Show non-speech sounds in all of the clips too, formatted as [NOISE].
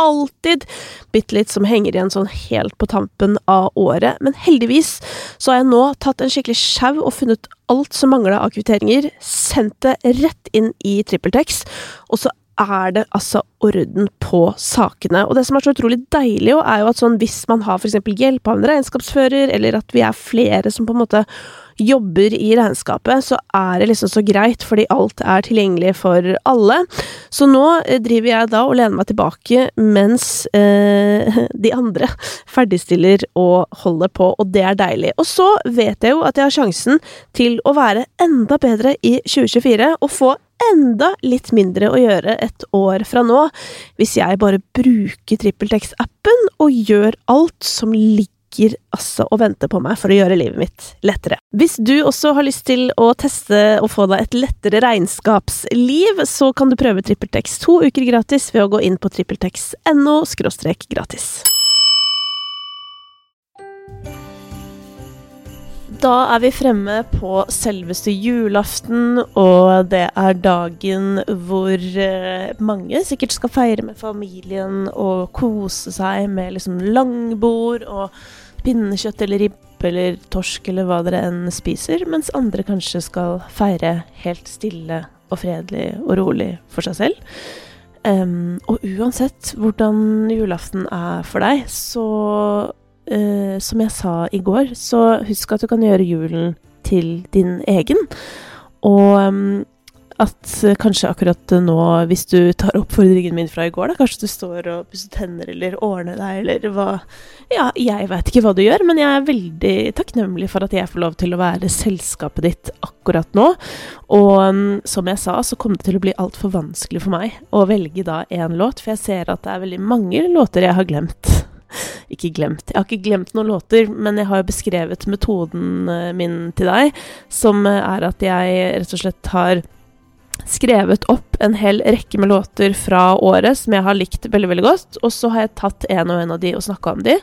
alltid bitte litt som henger igjen sånn helt på tampen av året. Men heldigvis så har jeg nå tatt en skikkelig sjau og funnet alt som mangla av kvitteringer, sendt det rett inn i TrippelTex, og så er det altså orden på sakene. Og det som er så utrolig deilig, jo, er jo at sånn hvis man har eksempel hjelp av en regnskapsfører, eller at vi er flere som på en måte jobber i regnskapet, så er det liksom så greit, fordi alt er tilgjengelig for alle. Så nå eh, driver jeg da og lener meg tilbake mens eh, [LAUGHS] de andre ferdigstiller og holder på, og det er deilig. Og så vet jeg jo at jeg har sjansen til å være enda bedre i 2024 og få enda litt mindre å gjøre et år fra nå, hvis jeg bare bruker TrippelTex-appen og gjør alt som ligger altså og venter på meg for å gjøre livet mitt lettere. Hvis du også har lyst til å teste og få deg et lettere regnskapsliv, så kan du prøve TrippelTex to uker gratis ved å gå inn på trippeltex.no – gratis. Da er vi fremme på selveste julaften, og det er dagen hvor eh, mange sikkert skal feire med familien og kose seg med liksom langbord og pinnekjøtt eller ribbe eller torsk eller hva dere enn spiser, mens andre kanskje skal feire helt stille og fredelig og rolig for seg selv. Um, og uansett hvordan julaften er for deg, så uh, Som jeg sa i går, så husk at du kan gjøre julen til din egen. Og um, at eh, kanskje akkurat nå, hvis du tar oppfordringen min fra i går, da, kanskje du står og pusser tenner eller ordner deg eller hva Ja, jeg veit ikke hva du gjør, men jeg er veldig takknemlig for at jeg får lov til å være selskapet ditt akkurat nå. Og som jeg sa, så kom det til å bli altfor vanskelig for meg å velge da én låt, for jeg ser at det er veldig mange låter jeg har glemt. [LAUGHS] Ikke glemt. Jeg har ikke glemt noen låter, men jeg har beskrevet metoden eh, min til deg, som er at jeg rett og slett har skrevet opp en hel rekke med låter fra året som jeg har likt veldig veldig godt, og så har jeg tatt en og en av de og snakka om de.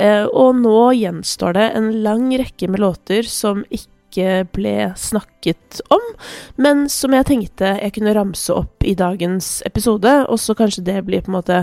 Eh, og nå gjenstår det en lang rekke med låter som ikke ble snakket om, men som jeg tenkte jeg kunne ramse opp i dagens episode, og så kanskje det blir på en måte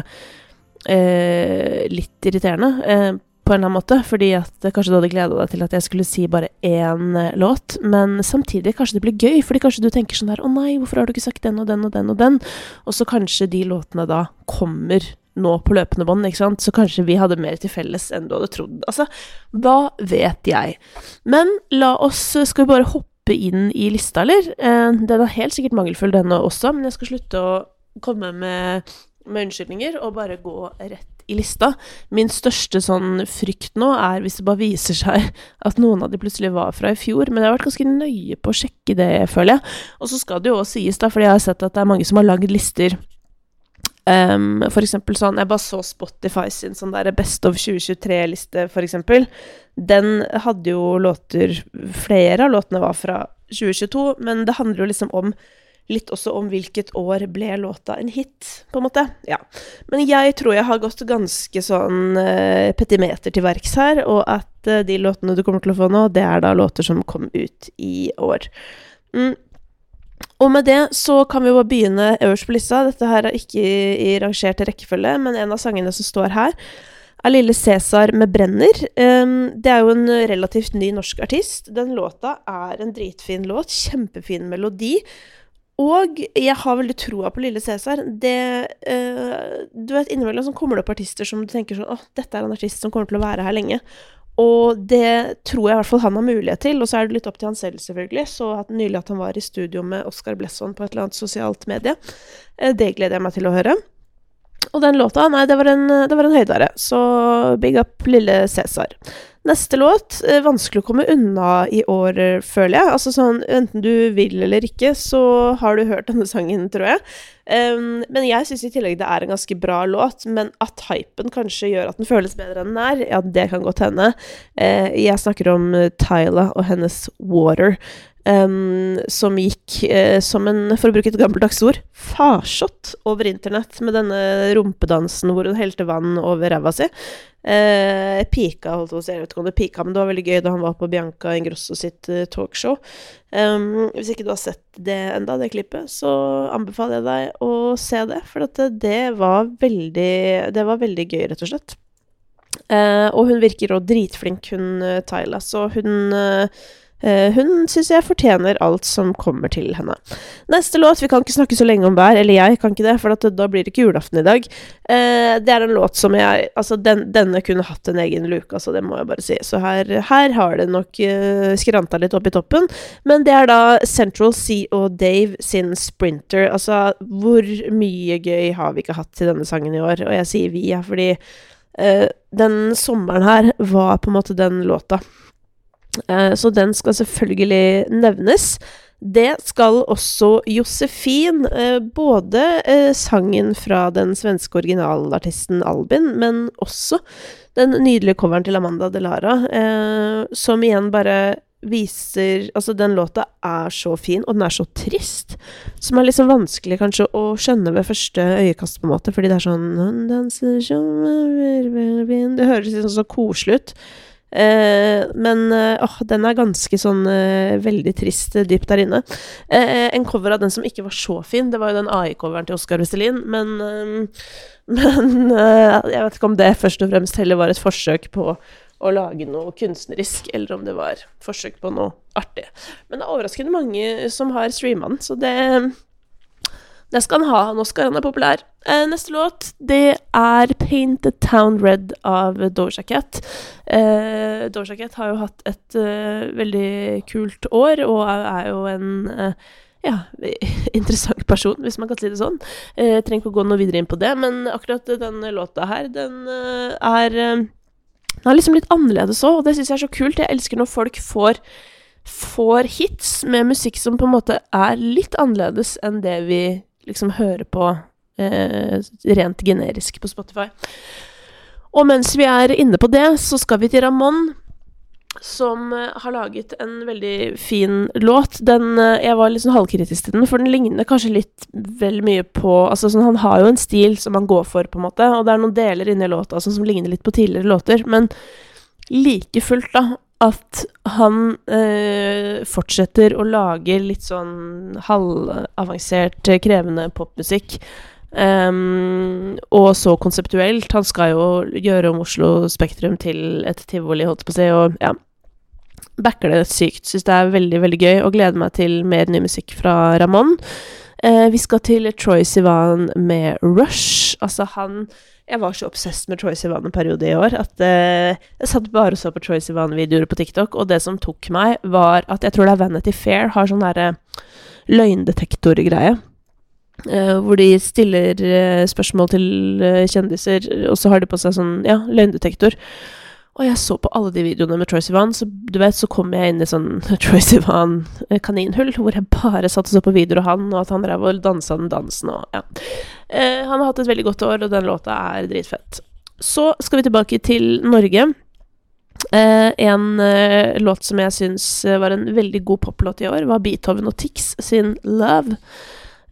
eh, litt irriterende. Eh, på en eller annen måte, fordi at kanskje du hadde gleda deg til at jeg skulle si bare én eh, låt, men samtidig kanskje det blir gøy, fordi kanskje du tenker sånn der 'Å nei, hvorfor har du ikke sagt den og den og den og den?' Og så kanskje de låtene da kommer nå på løpende bånd, ikke sant, så kanskje vi hadde mer til felles enn du hadde trodd. Altså, hva vet jeg? Men la oss Skal vi bare hoppe inn i lista, eller? Eh, den er helt sikkert mangelfull, denne også, men jeg skal slutte å komme med, med unnskyldninger og bare gå rett i lista. Min største sånn frykt nå er hvis det bare viser seg at noen av de plutselig var fra i fjor, men jeg har vært ganske nøye på å sjekke det, føler jeg. Og så skal det jo også sies, da, fordi jeg har sett at det er mange som har lagd lister. Um, for eksempel sånn Jeg bare så Spotify sin sånn der Best of 2023-liste, for eksempel. Den hadde jo låter Flere av låtene var fra 2022, men det handler jo liksom om litt også om hvilket år ble låta en hit, på en måte. Ja. Men jeg tror jeg har gått ganske sånn uh, petimeter til verks her, og at uh, de låtene du kommer til å få nå, det er da låter som kom ut i år. Mm. Og med det så kan vi jo begynne øverst på lista. Dette her er ikke i, i rangert rekkefølge, men en av sangene som står her, er Lille Cæsar med 'Brenner'. Um, det er jo en relativt ny norsk artist. Den låta er en dritfin låt. Kjempefin melodi. Og jeg har veldig troa på Lille Cæsar. Det uh, Du vet, innimellom så kommer det opp artister som du tenker sånn Å, dette er en artist som kommer til å være her lenge. Og det tror jeg i hvert fall han har mulighet til, og så er det litt opp til han selv, selvfølgelig. Så at nylig at han var i studio med Oscar Blesson på et eller annet sosialt medie. Uh, det gleder jeg meg til å høre. Og den låta, nei, det var en, det var en høydare. Så big up Lille Cæsar. Neste låt eh, vanskelig å komme unna i år, føler jeg. Altså sånn, Enten du vil eller ikke, så har du hørt denne sangen, tror jeg. Um, men jeg syns i tillegg det er en ganske bra låt. Men at hypen kanskje gjør at den føles bedre enn den er, ja, det kan godt hende. Uh, jeg snakker om Tyla og hennes Water. Um, som gikk uh, som en, for å bruke et gammeldags ord, farsott over internett med denne rumpedansen hvor hun helte vann over ræva si. Uh, pika, holdt jeg vet ikke om det pika, men det var veldig gøy da han var på Bianca Ingrosso sitt uh, talkshow. Um, hvis ikke du har sett det enda, det klippet, så anbefaler jeg deg å se det. For det, det, var veldig Det var veldig gøy, rett og slett. og hun virker òg dritflink, hun Tyla, så hun Uh, hun syns jeg fortjener alt som kommer til henne. Neste låt Vi kan ikke snakke så lenge om hver, eller jeg kan ikke det, for da blir det ikke julaften i dag. Uh, det er en låt som jeg Altså, den, denne kunne hatt en egen luke, altså, det må jeg bare si. Så her, her har det nok uh, skranta litt opp i toppen. Men det er da Central Sea og Dave sin Sprinter. Altså, hvor mye gøy har vi ikke hatt til denne sangen i år? Og jeg sier vi, ja, fordi den sommeren her var på en måte den låta. Eh, så den skal selvfølgelig nevnes. Det skal også Josefin. Eh, både eh, sangen fra den svenske originalartisten Albin, men også den nydelige coveren til Amanda Delara, som igjen bare viser Altså, den låta er så fin, og den er så trist, som er liksom vanskelig kanskje å skjønne ved første øyekast, på en måte, fordi det er sånn Det høres liksom så koselig ut. Eh, men eh, åh, den er ganske sånn eh, veldig trist eh, dypt der inne. Eh, en cover av den som ikke var så fin, det var jo den AI-coveren til Oskar Vestelin, men [LAUGHS] Men jeg vet ikke om det først og fremst heller var et forsøk på å lage noe kunstnerisk, eller om det var forsøk på noe artig. Men det er overraskende mange som har streama den, så det det skal han ha. Nå skal han er populær. Eh, neste låt, det er 'Paint the Town Red' av Doja Cat. Eh, Doja Cat har jo hatt et uh, veldig kult år, og er jo en uh, ja, [LAUGHS] interessant person, hvis man kan si det sånn. Uh, trenger ikke å gå noe videre inn på det, men akkurat denne låta her, den uh, er Den er liksom litt annerledes òg, og det syns jeg er så kult. Jeg elsker når folk får får hits med musikk som på en måte er litt annerledes enn det vi liksom hører på eh, rent generisk på Spotify. Og mens vi er inne på det, så skal vi til Ramón, som uh, har laget en veldig fin låt. Den, uh, jeg var litt sånn halvkritisk til den, for den ligner kanskje litt vel mye på altså sånn, Han har jo en stil som han går for, på en måte, og det er noen deler inni låta altså, som ligner litt på tidligere låter, men like fullt, da, at han eh, fortsetter å lage litt sånn halvavansert, krevende popmusikk. Um, og så konseptuelt. Han skal jo gjøre om Oslo Spektrum til et tivoli, holdt på å si, og ja Backer det sykt. Syns det er veldig, veldig gøy, og gleder meg til mer ny musikk fra Ramón. Uh, vi skal til Troy Sivan med Rush. Altså, han jeg var så obsess med Troy Sivan en periode i år at uh, jeg satt bare og så på Troy Sivan-videoer på TikTok, og det som tok meg, var at jeg tror det er Vanity Fair har sånn derre løgndetektorgreie. Uh, hvor de stiller uh, spørsmål til kjendiser, og så har de på seg sånn, ja, løgndetektor. Og jeg så på alle de videoene med Troy Sivan, så du vet, så kom jeg inn i sånn [LAUGHS] Troy Sivan-kaninhull, hvor jeg bare satt og så på videoer av han, og at han drev og dansa den dansen og ja. Eh, han har hatt et veldig godt år, og den låta er dritfett. Så skal vi tilbake til Norge. Eh, en eh, låt som jeg syns var en veldig god poplåt i år, var Beethoven og Tix sin 'Love'.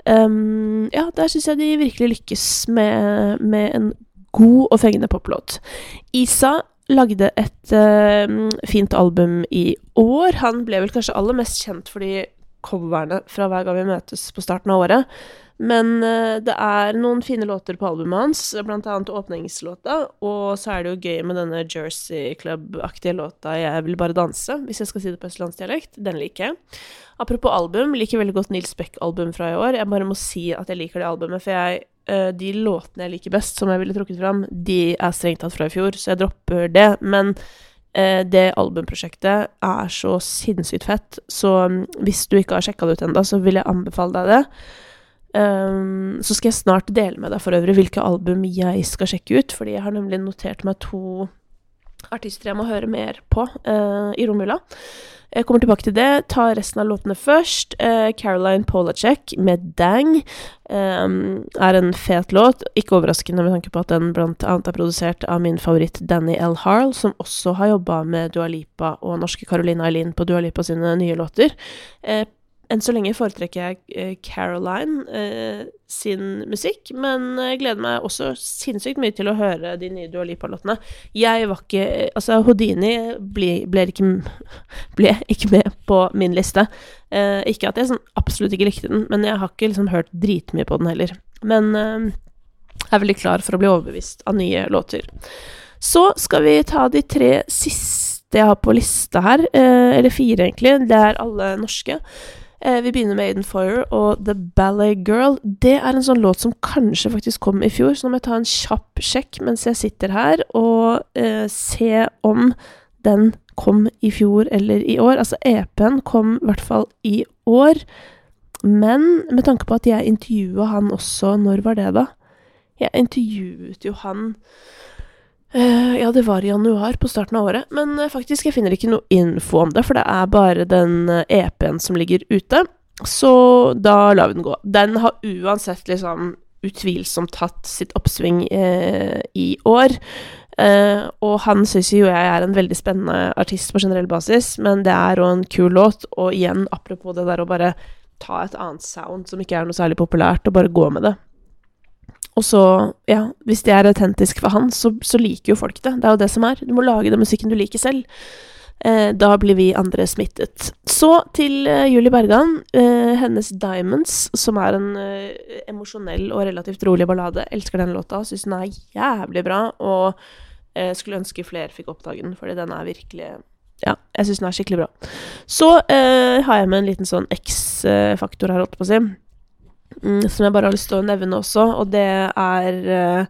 Um, ja, der syns jeg de virkelig lykkes med, med en god og fengende poplåt. Isa lagde et uh, fint album i år. Han ble vel kanskje aller mest kjent for de coverne fra Hver gang vi møtes på starten av året. Men uh, det er noen fine låter på albumet hans, blant annet åpningslåta. Og så er det jo gøy med denne Jersey Club-aktige låta 'Jeg vil bare danse', hvis jeg skal si det på østlandsdialekt. Den liker jeg. Apropos album, liker veldig godt Nils Beck-album fra i år. Jeg bare må si at jeg liker det albumet, for jeg uh, de låtene jeg liker best, som jeg ville trukket fram, de er strengt tatt fra i fjor, så jeg dropper det. Men uh, det albumprosjektet er så sinnssykt fett, så um, hvis du ikke har sjekka det ut ennå, så vil jeg anbefale deg det. Um, så skal jeg snart dele med deg for øvrig hvilke album jeg skal sjekke ut, fordi jeg har nemlig notert meg to artister jeg må høre mer på uh, i romjula. Jeg kommer tilbake til det. Ta resten av låtene først. Uh, Caroline Polacek med 'Dang' um, er en fet låt. Ikke overraskende med tanke på at den blant annet er produsert av min favoritt Danny L. Harl, som også har jobba med Dua Lipa og norske Carolina Eileen på Dua Lipa sine nye låter. Uh, enn så lenge foretrekker jeg eh, Caroline eh, sin musikk, men jeg gleder meg også sinnssykt mye til å høre de nye Dua Lipa-låtene. Jeg var ikke Altså, Houdini ble, ble, ikke, [LAUGHS] ble ikke med på min liste. Eh, ikke at jeg sånn absolutt ikke likte den, men jeg har ikke liksom hørt dritmye på den heller. Men eh, jeg er veldig klar for å bli overbevist av nye låter. Så skal vi ta de tre siste jeg har på lista her, eh, eller fire egentlig. Det er alle norske. Eh, vi begynner med Aiden Foyer og The Ballet Girl. Det er en sånn låt som kanskje faktisk kom i fjor, så nå må jeg ta en kjapp sjekk mens jeg sitter her, og eh, se om den kom i fjor eller i år. Altså, EP-en kom i hvert fall i år. Men med tanke på at jeg intervjua han også Når var det, da? Jeg intervjuet jo han ja, det var i januar, på starten av året. Men uh, faktisk, jeg finner ikke noe info om det, for det er bare den uh, eh, EP-en som ligger ute. Så da lar vi den gå. Den har uansett liksom utvilsomt tatt sitt oppsving i år. og han syns jo jeg er en veldig spennende artist på generell basis, men det er jo en kul låt, og igjen, apropos det der å bare ta et annet sound som ikke er noe særlig populært, og bare gå med det. Og så, ja, hvis det er autentisk for han, så, så, liker jo folk det. Det er jo det som er. Du må lage den musikken du liker selv. Eh, da blir vi andre smittet. Så til eh, Julie Bergan. Eh, hennes 'Diamonds', som er en eh, emosjonell og relativt rolig ballade. Elsker den låta. Syns den er jævlig bra. Og eh, skulle ønske flere fikk oppdage den, fordi den er virkelig ja, jeg syns den er skikkelig bra. Så eh, har jeg med en liten sånn X-faktor her, holdt på å si. Mm, som jeg bare har lyst til å nevne også, og det er uh,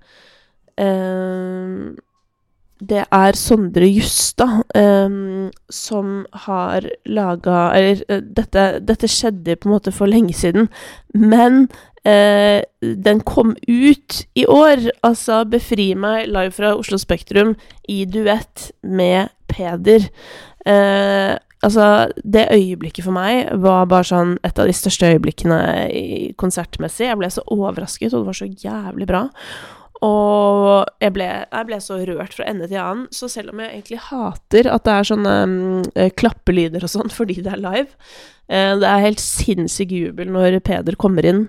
uh, Det er Sondre Justad um, som har laga Eller uh, dette, dette, skjedde på en måte for lenge siden, men den kom ut i år. Altså 'Befri meg' live fra Oslo Spektrum i duett med Peder. Uh, Altså, det øyeblikket for meg var bare sånn et av de største øyeblikkene konsertmessig. Jeg ble så overrasket, og det var så jævlig bra. Og jeg ble, jeg ble, så rørt fra ende til annen. Så selv om jeg egentlig hater at det er sånne um, klappelyder og sånn [LAUGHS] fordi det er live uh, Det er helt sinnssyk jubel når Peder kommer inn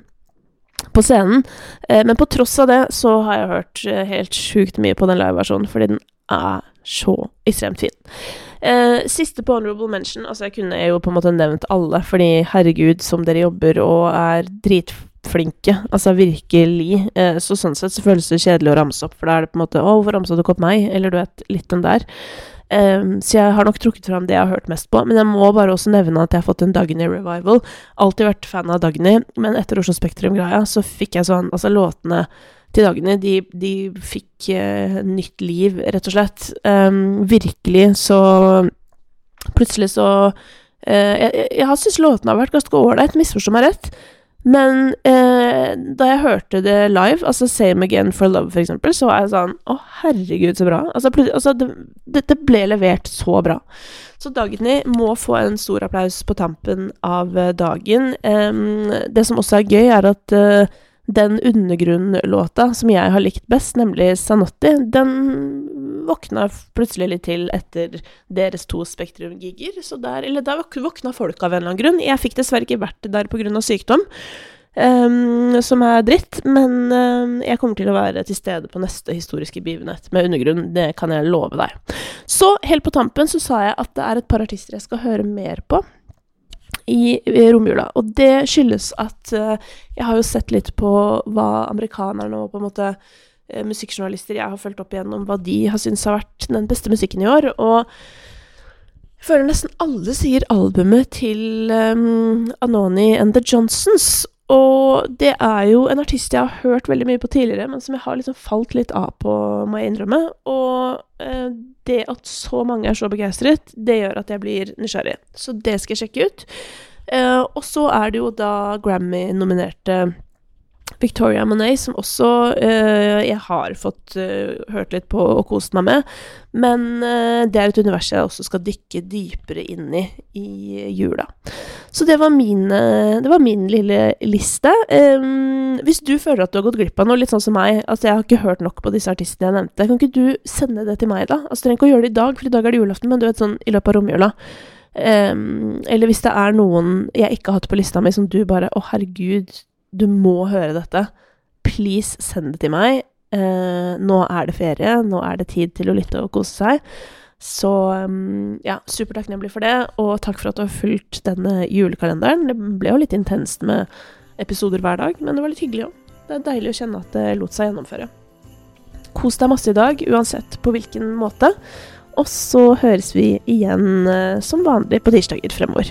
på scenen. Uh, men på tross av det så har jeg hørt helt sjukt mye på den liveversjonen, fordi den er så ekstremt fin. Eh, siste på honorable mention Altså, jeg kunne jo på en måte nevnt alle, fordi herregud, som dere jobber og er dritflinke. Altså, virkelig. Eh, så sånn sett så føles det kjedelig å ramse opp, for da er det på en måte Å, hvorfor ramsa du ikke opp meg? Eller du vet, litt den der. Eh, så jeg har nok trukket fram det jeg har hørt mest på. Men jeg må bare også nevne at jeg har fått en Dagny revival. Alltid vært fan av Dagny, men etter Oslo Spektrum-greia så fikk jeg sånn Altså, låtene til dagene. De, de fikk uh, nytt liv, rett og slett. Um, virkelig så Plutselig så uh, Jeg, har syntes låtene har vært ganske ålreit, misforstå meg rett. Men uh, da jeg hørte det live, altså Same Again for Love for eksempel, så var jeg sånn Å, herregud, så bra. Altså, altså det, det, ble levert så bra. Så Dagny må få en stor applaus på tampen av dagen. Um, det som også er gøy, er at den undergrunnlåta som jeg har likt best, nemlig Sanotti, den våkna plutselig litt til etter deres to Spektrum-gigger. Så der Eller der våkna folk av en eller annen grunn. Jeg fikk dessverre ikke vært der pga. sykdom. Um, som er dritt, men um, jeg kommer til å være til stede på neste historiske begivenhet med undergrunn. Det kan jeg love deg. Så helt på tampen så sa jeg at det er et par artister jeg skal høre mer på i, romjula. Og det skyldes at uh, jeg har jo sett litt på hva amerikanerne og på en måte uh, musikkjournalister jeg har fulgt opp igjennom, hva de har syntes har vært den beste musikken i år. Og jeg føler nesten alle sier albumet til um, Anoni and The Johnsons. Og det er jo en artist jeg har hørt veldig mye på tidligere, men som jeg har liksom falt litt av på, må jeg innrømme. Og eh, det at så mange er så begeistret, det gjør at jeg blir nysgjerrig. Så det skal jeg sjekke ut. Eh, og så er det jo da Grammy-nominerte Victoria Monet, som også eh, jeg har fått uh, hørt litt på og kost meg med. Men uh, det er et univers jeg også skal dykke dypere inn i i jula. Så det var min, det var min lille liste. Um, hvis du føler at du har gått glipp av noe, litt sånn som meg, altså jeg har ikke hørt nok på disse artistene jeg nevnte, kan ikke du sende det til meg, da? Altså Du trenger ikke å gjøre det i dag, for i dag er det julaften, men du vet sånn i løpet av romjula. Um, eller hvis det er noen jeg ikke har hatt på lista mi som du bare Å, herregud, du må høre dette. Please, send det til meg. Uh, nå er det ferie, nå er det tid til å lytte og kose seg. Så um, ja, supertakknemlig for det, og takk for at du har fulgt denne julekalenderen. Det ble jo litt intenst med episoder hver dag, men det var litt hyggelig òg. Det er deilig å kjenne at det lot seg gjennomføre. Kos deg masse i dag, uansett på hvilken måte. Og så høres vi igjen uh, som vanlig på tirsdager fremover.